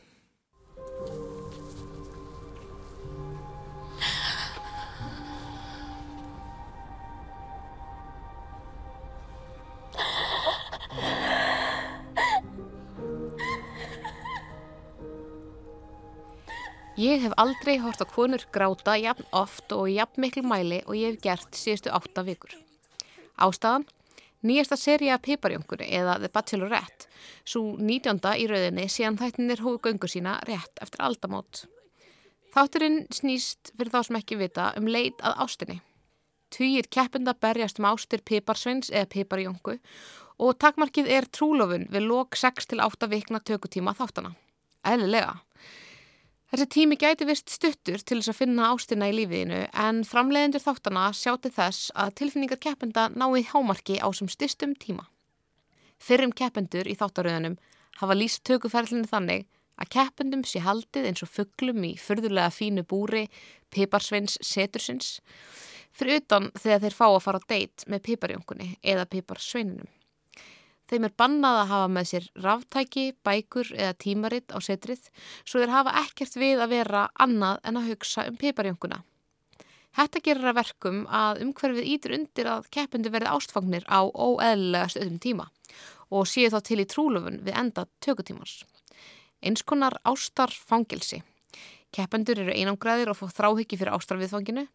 Ég hef aldrei hort á konur gráta jafn oft og jafn miklu mæli og ég hef gert síðustu átta vikur. Ástæðan? Nýjasta seri af Piparjónkunni eða The Bachelorette, svo 19. í rauðinni síðan þættinir hóðu göngu sína rétt eftir aldamót. Þátturinn snýst fyrir þá sem ekki vita um leit að ástinni. Týjir keppenda berjast um ástir Piparsveins eða Piparjónku og takmarkið er trúlofun við lok 6-8 vikna tökutíma þáttana. Eðlilega. Þessi tími gæti vist stuttur til þess að finna ástina í lífiðinu en framleiðendur þáttana sjáti þess að tilfinningar keppenda náið hámarki á sem styrstum tíma. Fyrrum keppendur í þáttaröðunum hafa líst tökuferlinu þannig að keppendum sé haldið eins og fugglum í förðulega fínu búri piparsveins setursins fyrir utan þegar þeir fá að fara á deitt með piparjónkunni eða piparsveininum. Þeim er bannað að hafa með sér ráftæki, bækur eða tímaritt á setrið svo þeir hafa ekkert við að vera annað en að hugsa um piparjónkuna. Þetta gerir að verkum að umhverfið ítur undir að keppendur verði ástfangnir á óeðlega stöðum tíma og séu þá til í trúlufun við enda tökutímans. Eins konar ástarfangilsi. Keppendur eru einangraðir og fá þráhyggi fyrir ástarviðfanginu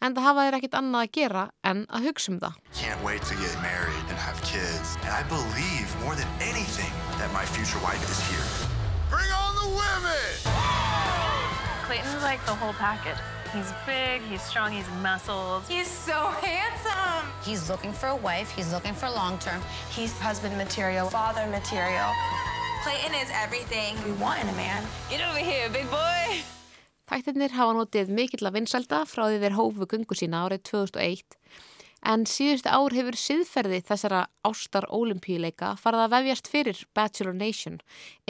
en það hafa þeir ekkit annað að gera en að hugsa um það. Can't wait to get married and have kids and I believe more than anything that my future wife is here. Bring on the women! Clayton's like the whole package. He's big, he's strong, he's muscled. He's so handsome. He's looking for a wife, he's looking for long term. He's husband material, father material. Clayton is everything we want in a man. Get over here, big boy! Þættirnir hafa notið mikill að vinsalda frá því þeir hófu gungu sína árið 2001 en síðustu ár hefur siðferði þessara ástar ólimpíuleika farið að vefjast fyrir Bachelor Nation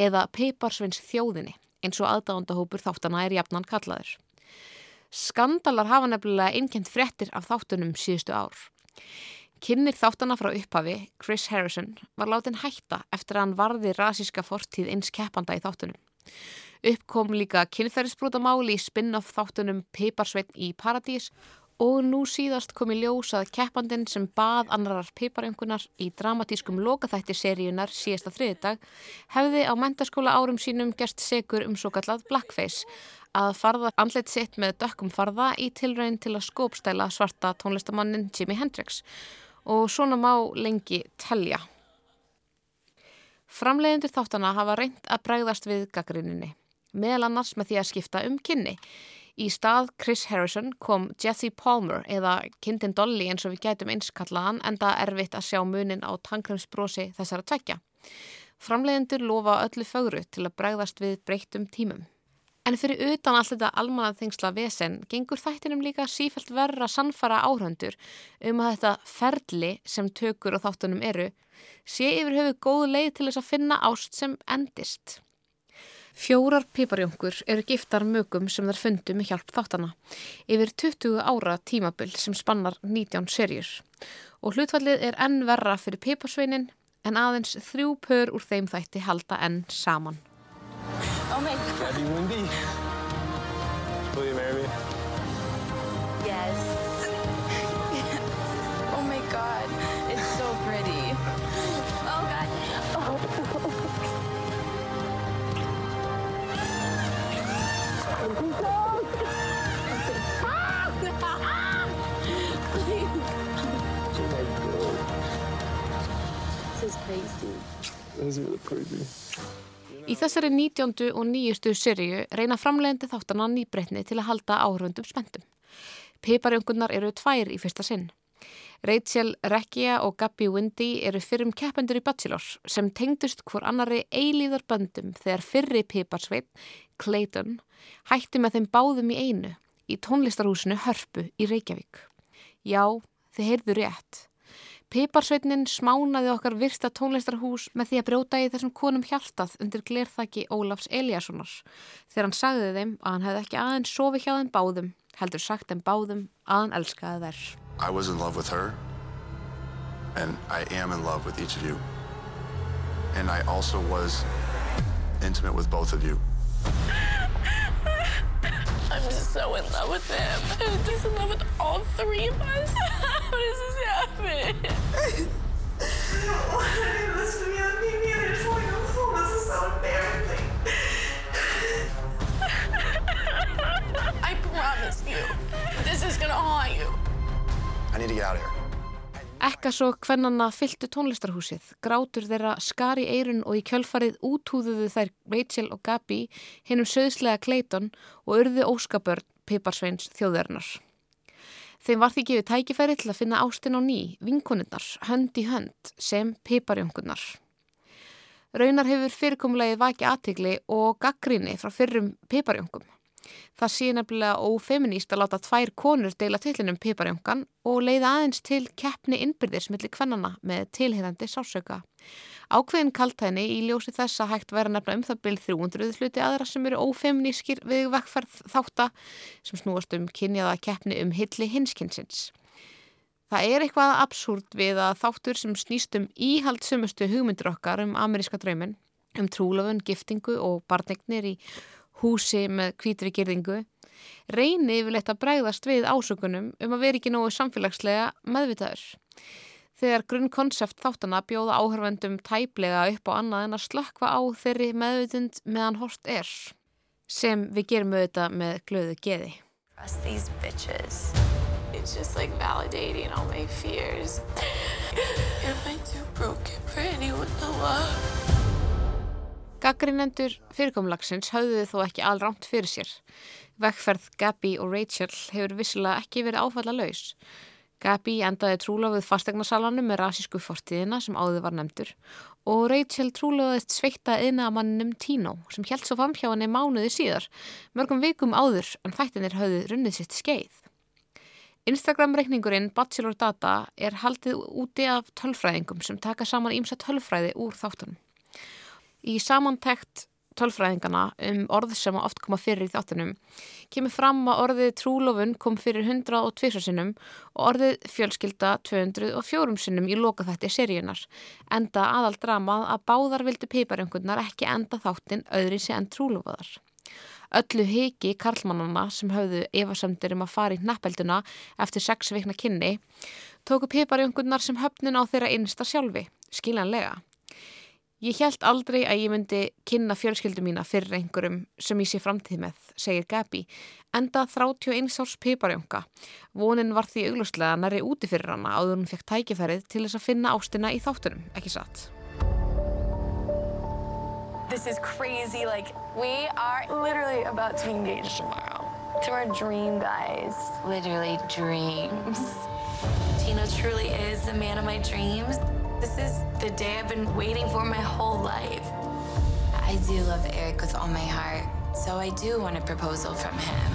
eða Peiparsvins þjóðinni eins og aðdándahópur þáttana er jafnan kallaður. Skandalar hafa nefnilega einkjent frettir af þáttunum síðustu ár. Kynir þáttana frá upphafi, Chris Harrison, var látin hætta eftir að hann varði rasíska fortíð eins keppanda í þáttunum. Uppkom líka kynferðisbrótamáli í spin-off þáttunum Piparsveitn í Paradís og nú síðast kom í ljós að keppandin sem bað annarar piparöngunar í dramatískum lokaþætti seríunar síðasta þriðdag hefði á mentaskóla árum sínum gerst segur um svo kallað blackface að farða andlet sitt með dökkum farða í tilræðin til að skópstæla svarta tónlistamannin Jimi Hendrix og svona má lengi telja. Framleiðendur þáttana hafa reynd að bregðast við gaggrinninni, meðal annars með því að skipta um kynni. Í stað Chris Harrison kom Jesse Palmer eða Kindin Dolly eins og við gætum einskallaðan en það er erfitt að sjá munin á tankremsbrosi þessara tvekja. Framleiðendur lofa öllu fögru til að bregðast við breyttum tímum. En fyrir utan allt þetta almannaþengsla vesen gengur þættinum líka sífælt verra sannfara áhöndur um að þetta ferli sem tökur og þáttunum eru sé yfir höfu góð leið til þess að finna ást sem endist. Fjórar piparjónkur eru giftar mögum sem þær fundu með hjálp þáttana yfir 20 ára tímabill sem spannar 19 serjur. Og hlutfallið er enn verra fyrir piparsveinin en aðeins þrjú pör úr þeim þætti halda enn saman. Oh Í þessari 19. og nýjustu serju reyna framlegandi þáttana nýbreytni til að halda áhrundum spenntum. Piparjöngunar eru tvær í fyrsta sinn. Rachel Recchia og Gabby Windy eru fyrrum keppendur í Bachelor sem tengdust hvort annari eilíðar böndum þegar fyrri piparsveit, Clayton, hætti með þeim báðum í einu í tónlistarhúsinu Hörpu í Reykjavík. Já, þið heyrðu rétt. Piparsveitnin smánaði okkar virsta tónlistarhús með því að brjóta í þessum konum hjartað undir glerþaki Ólafs Eliassonar þegar hann sagði þeim að hann hefði ekki aðeins sofi hjá þeim báðum, heldur sagt þeim báðum að hann elskaði þær. I was in love with her and I am in love with each of you. And I also was intimate with both of you. I'm just so in love with him. I'm just in love with all three of us. <laughs> How does this happen? This is so embarrassing. I promise you, this is gonna haunt you. I need to get out of here. Ekka svo hvernanna fylltu tónlistarhúsið, grátur þeirra skar í eirun og í kjölfarið útúðuðu þær Rachel og Gabi hinnum söðslega Clayton og urðu óskabörn Piparsveins þjóðverðnar. Þeim var því gefið tækifæri til að finna ástin á ný, vinkonunnar, hönd í hönd sem Piparjöngunnar. Raunar hefur fyrirkomulegi vaki aðtigli og gaggrinni frá fyrrum piparjöngum. Það sé nefnilega ófeminíst að láta tvær konur deila tillinum piparjöngan og leiða aðeins til keppni innbyrðis millir kvennana með tilhengandi sásauka. Ákveðin kaltæni í ljósi þess að hægt vera nefna um það byrð 300 hluti aðra sem eru ófeminískir við vekkferð þáttar sem snúast um kynjaða keppni um hilli hinskinsins. Það er eitthvað absúrt við að þáttur sem snýst um íhaldsumustu hugmyndir okkar um ameríska draumin, um trúlofun, giftingu og barnignir í húsi með kvítri gerðingu, reyni yfirleitt að bregðast við ásökunum um að vera ekki nógu samfélagslega meðvitaður. Þegar grunnkonsept þáttana bjóða áhörvendum tæplega upp á annað en að slökva á þeirri meðvitund meðan hort er, sem við gerum auðvitað með glöðu geði. It's just like validating all my fears. <laughs> Am I too broken for anyone to love? Gaggrinendur fyrirkomlagsins höfðu þó ekki allrámt fyrir sér. Vekkferð Gabi og Rachel hefur vissilega ekki verið áfalla laus. Gabi endaði trúlofið fastegnasalanum með rasísku fortíðina sem áður var nefndur og Rachel trúlofiðist sveikta yðnamanninum Tino sem held svo fram hjá henni mánuði síðar, mörgum vikum áður en þættinir höfðu runnið sitt skeið. Instagram-reikningurinn Bachelor Data er haldið úti af tölfræðingum sem taka saman ímsa tölfræði úr þáttunum. Í samantækt tölfræðingana um orð sem oft koma fyrir í þáttunum kemur fram að orðið trúlofun kom fyrir 102 sinnum og orðið fjölskylda 204 sinnum í loka þætti seríunar enda aðal dramað að báðar vildu peiparjöngunar ekki enda þáttin öðri sé en trúlofaðar. Öllu heiki karlmannana sem höfðu efasemdir um að fara í nappelduna eftir sex vikna kynni tóku peiparjöngunar sem höfnin á þeirra einsta sjálfi, skiljanlega. Ég held aldrei að ég myndi kynna fjölskyldu mína fyrir einhverjum sem ég sé framtíð með, segir Gabi, enda 31 árs piparjónka. Vonin var því auglustlega næri úti fyrir hana áður hún fekk tækifærið til þess að finna ástina í þáttunum, ekki satt. This is crazy, like, we are literally about to be engaged tomorrow. To our dream guys. Literally dreams. Tino truly is the man of my dreams. This is the day I've been waiting for my whole life. I do love Eric with all my heart, so I do want a proposal from him.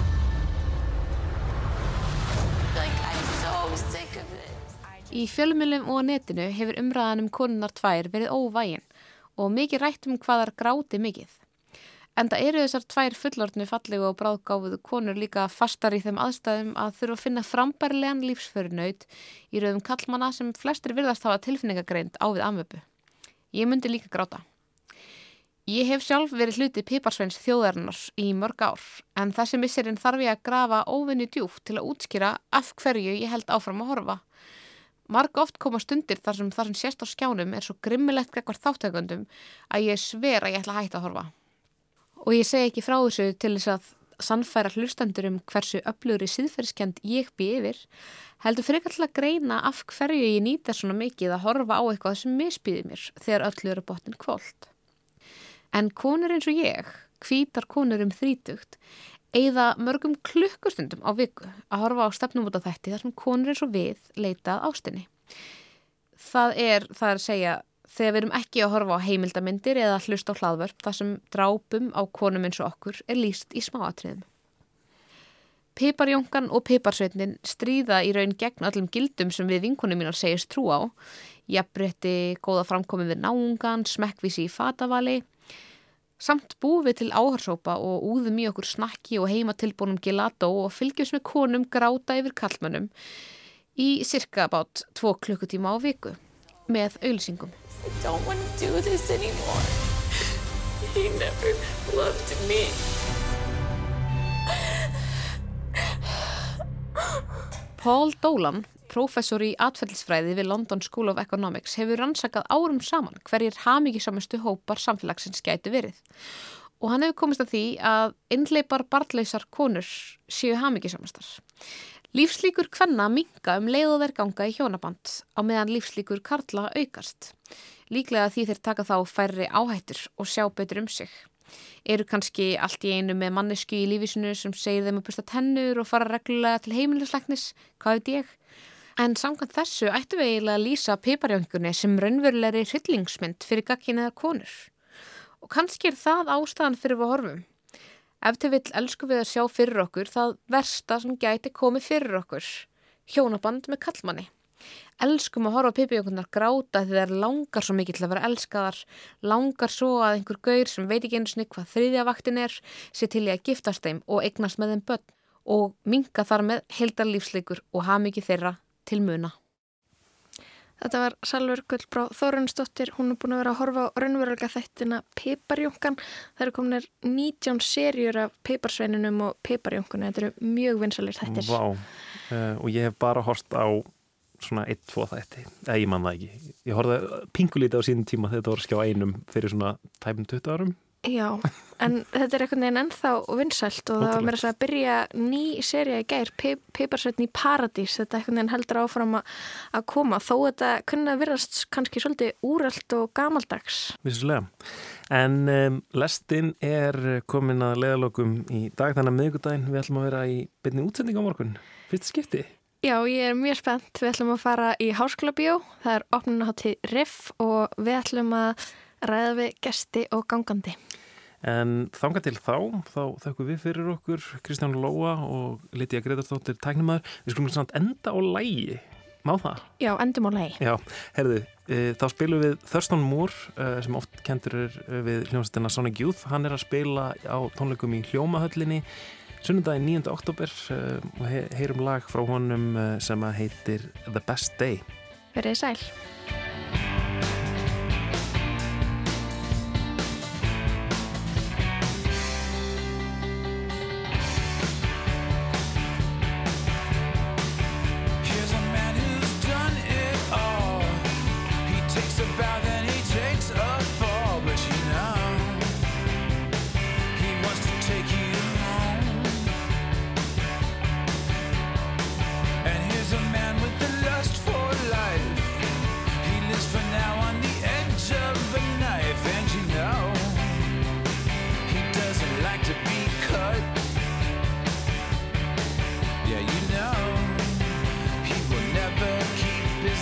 Like, I'm so sick of this. Í fjölmjölum og netinu hefur umræðan um konunnar tvær verið óvægin og mikið rætt um hvaðar gráti mikið. Enda eru þessar tvær fullortnu fallegu og bráðgáfuðu konur líka fastar í þeim aðstæðum að þurfa að finna frambærilegan lífsförunaut í rauðum kallmana sem flestir virðast hafa tilfinningagreind á við amöpu. Ég myndi líka gráta. Ég hef sjálf verið hluti piparsveins þjóðarinnar í mörg ár en þessi misserinn þarf ég að grafa óvinni djúft til að útskýra af hverju ég held áfram að horfa. Marg oft koma stundir þar sem þar sem sérst á skjánum er svo grimmilegt gekkvar þáttökundum að ég sver að ég ætla að hætta að horfa. Og ég segi ekki frá þessu til þess að sannfæra hlustandur um hversu öflugri síðferðskend ég bý yfir, heldur frekar til að greina af hverju ég nýta svona mikið að horfa á eitthvað sem misbýðir mér þegar öllu eru botnin kvólt. En konur eins og ég, hvítar konur um þrítugt, eigða mörgum klukkustundum á viku að horfa á stefnumóta þætti þar sem konur eins og við leitað ástinni. Það er, það er að segja, þegar við erum ekki að horfa á heimildamindir eða hlust á hlaðvörp þar sem drápum á konum eins og okkur er líst í smáatriðum. Piparjóngan og piparsveitnin stríða í raun gegn öllum gildum sem við vinkunum mínar segist trú á. Jafnbretti, góða framkomið við náungan, smekkvísi í fatavali. Samt búið við til áhersópa og úðum í okkur snakki og heimatilbúnum gelato og fylgjum með konum gráta yfir kallmönnum í cirka bát tvo klukkutíma á viku með auðlýsingum. I don't want to do this anymore. He never loved me. Paul Dolan, professor í atfellisfræði við London School of Economics, hefur rannsakað árum saman hverjir hafmyggisamustu hópar samfélagsins gæti verið. Og hann hefur komist að því að innleipar barleisar konur séu hafmyggisamastar. Lífslíkur kvenna minga um leið og þeir ganga í hjónaband á meðan lífslíkur karla aukast. Líklega því þeir taka þá færri áhættur og sjá betur um sig. Eru kannski allt í einu með mannesku í lífisinu sem segir þeim að busta tennur og fara reglulega til heimilisleiknis, hvað veit ég? En samkvæmt þessu ættum við eiginlega að lýsa piparjöngunni sem raunverulegri hryllingsmynd fyrir gagginniðar konur. Og kannski er það ástæðan fyrir við horfum. Ef til vill elsku við að sjá fyrir okkur það versta sem gæti komið fyrir okkur. Hjónaband með kallmanni. Elskum að horfa piparjöngunar gráta því er langar svo mikið til að vera elskaðar, langar svo að einhver gaur sem veit ekki einu snygg hvað þriðja vaktin er, sé til í að giftast þeim og eignast með þeim börn og minga þar með heildarlífsleikur og hafa mikið þeirra til muna. Þetta var Salver Gullbrá Þórunsdóttir, hún er búin að vera að horfa á raunverulega þættina Piparjónkan. Það eru kominir 19 serjur af Piparsveininum og Piparjónkunni. Þetta eru mjög vinsalir þættir. Vá, uh, og ég hef bara horst á svona 1-2 þætti, eða ég man það ekki. Ég horfði pingulítið á sínum tíma þegar þetta voru skjá einum fyrir svona tæpum 20 árum. Já, en þetta er einhvern veginn ennþá vinsælt og það var mér að byrja ný seria í gær, Piparsveitn í Paradís, þetta einhvern veginn heldur áfram að koma, þó þetta kunna virðast kannski svolítið úrælt og gamaldags. Vissulega, en um, lestin er komin að leðalokum í dag, þannig að miðugudaginn við ætlum að vera í byrni útsending á morgun, fyrst skipti. Já, ég er mjög spennt, við ætlum að fara í Háskóla Bjó, það er opnunaháttið RIF og við ætlum að ræða við gesti og gangandi. En þanga til þá, þá þakku við fyrir okkur Kristján Lóa og Lítiða Gretarsdóttir tæknumæður. Við skulum samt enda á lægi, má það? Já, endum á lægi. Já, herðu, e, þá spilum við Thurston Moore e, sem oft kentur við hljómsættina Sonic Youth. Hann er að spila á tónleikum í Hljómahöllinni sunnundaginn 9. oktober e, og he heyrum lag frá honum sem heitir The Best Day. Verðið sæl.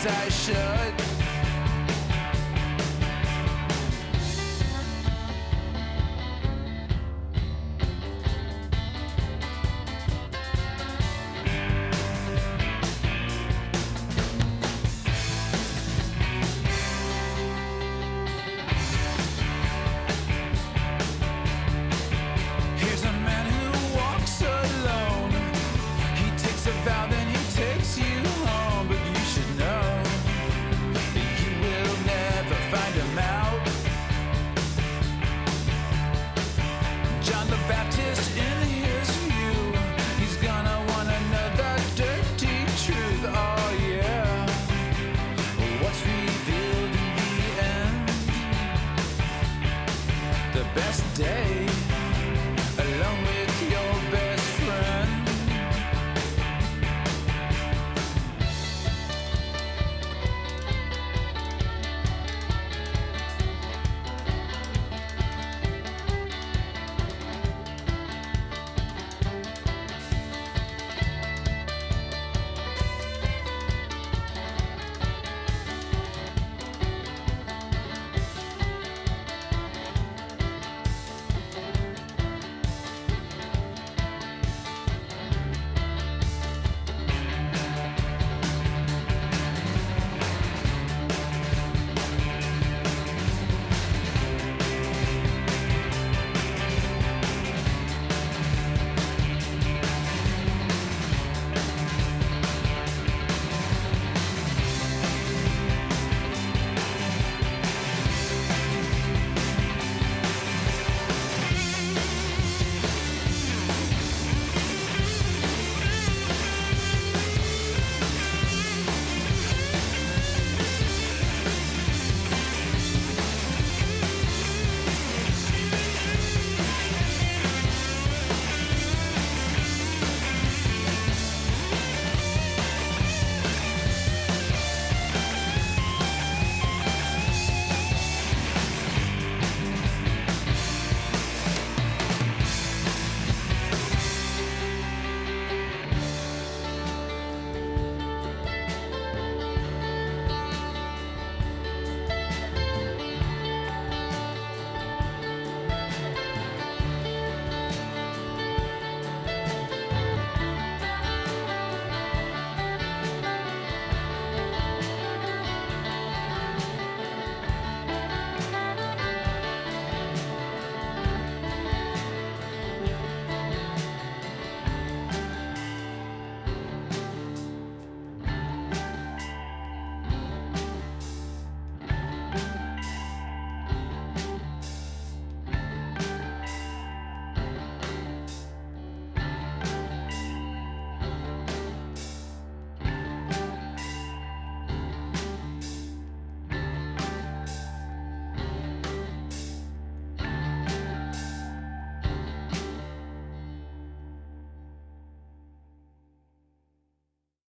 Day alone